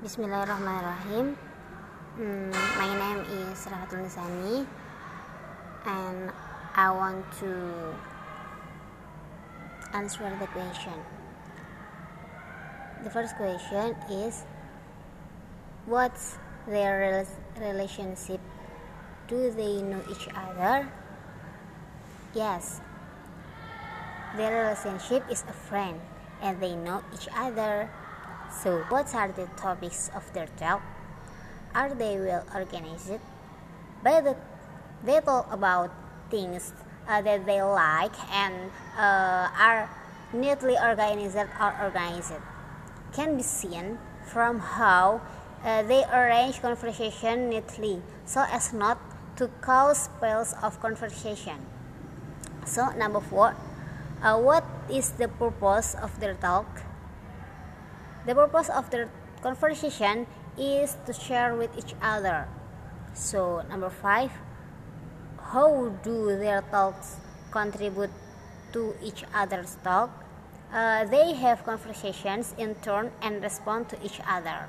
Bismillahirrahmanirrahim. Mm, my name is Rafatul Nisani, and I want to answer the question. The first question is What's their relationship? Do they know each other? Yes, their relationship is a friend and they know each other. So, what are the topics of their talk? Are they well organized? But the, they talk about things uh, that they like and uh, are neatly organized or organized. Can be seen from how uh, they arrange conversation neatly so as not to cause spells of conversation. So, number four, uh, what is the purpose of their talk? The purpose of the conversation is to share with each other. So, number five, how do their talks contribute to each other's talk? Uh, they have conversations in turn and respond to each other.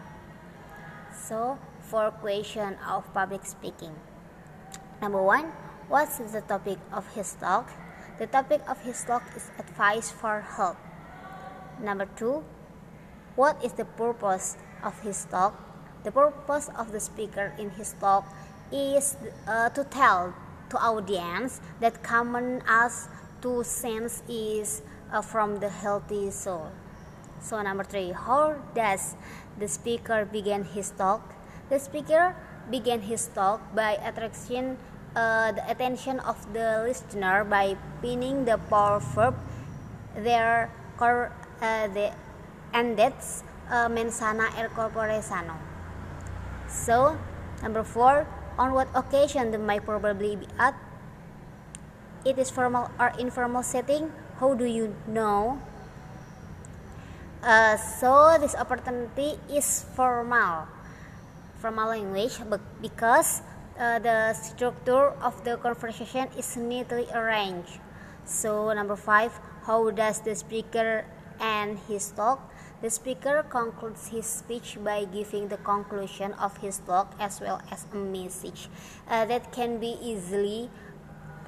So, for question of public speaking. Number one, what's the topic of his talk? The topic of his talk is advice for health. Number two, what is the purpose of his talk? The purpose of the speaker in his talk is uh, to tell to audience that common as two sense is uh, from the healthy soul. So number three, how does the speaker begin his talk? The speaker began his talk by attracting uh, the attention of the listener by pinning the power verb there cor- uh, the and that's uh, mens sana er corpore sano. So, number four, on what occasion the might probably be at? It is formal or informal setting. How do you know? Uh, so this opportunity is formal, formal language, but because uh, the structure of the conversation is neatly arranged. So number five, how does the speaker end his talk? The speaker concludes his speech by giving the conclusion of his talk as well as a message uh, that can be easily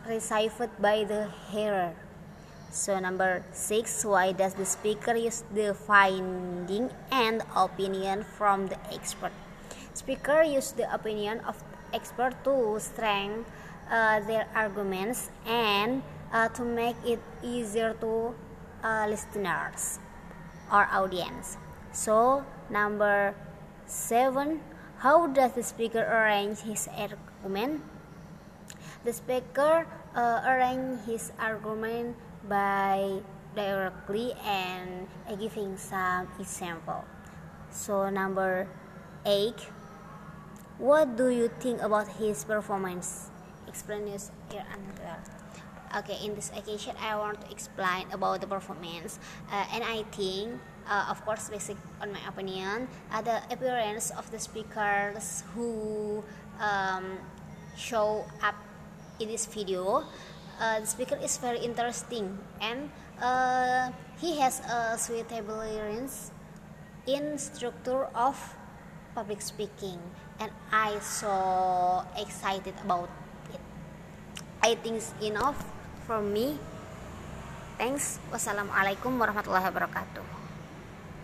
received by the hearer. So number six, why does the speaker use the finding and opinion from the expert? Speaker use the opinion of expert to strengthen uh, their arguments and uh, to make it easier to uh, listeners or audience. So, number seven, how does the speaker arrange his argument? The speaker uh, arrange his argument by directly and giving some example. So, number eight, what do you think about his performance? Explain your answer. Okay, in this occasion, I want to explain about the performance, uh, and I think, uh, of course, basic on my opinion, uh, the appearance of the speakers who um, show up in this video. Uh, the speaker is very interesting, and uh, he has a suitable experience in structure of public speaking, and I so excited about it. I think enough for me. Thanks. Wassalamualaikum warahmatullahi wabarakatuh.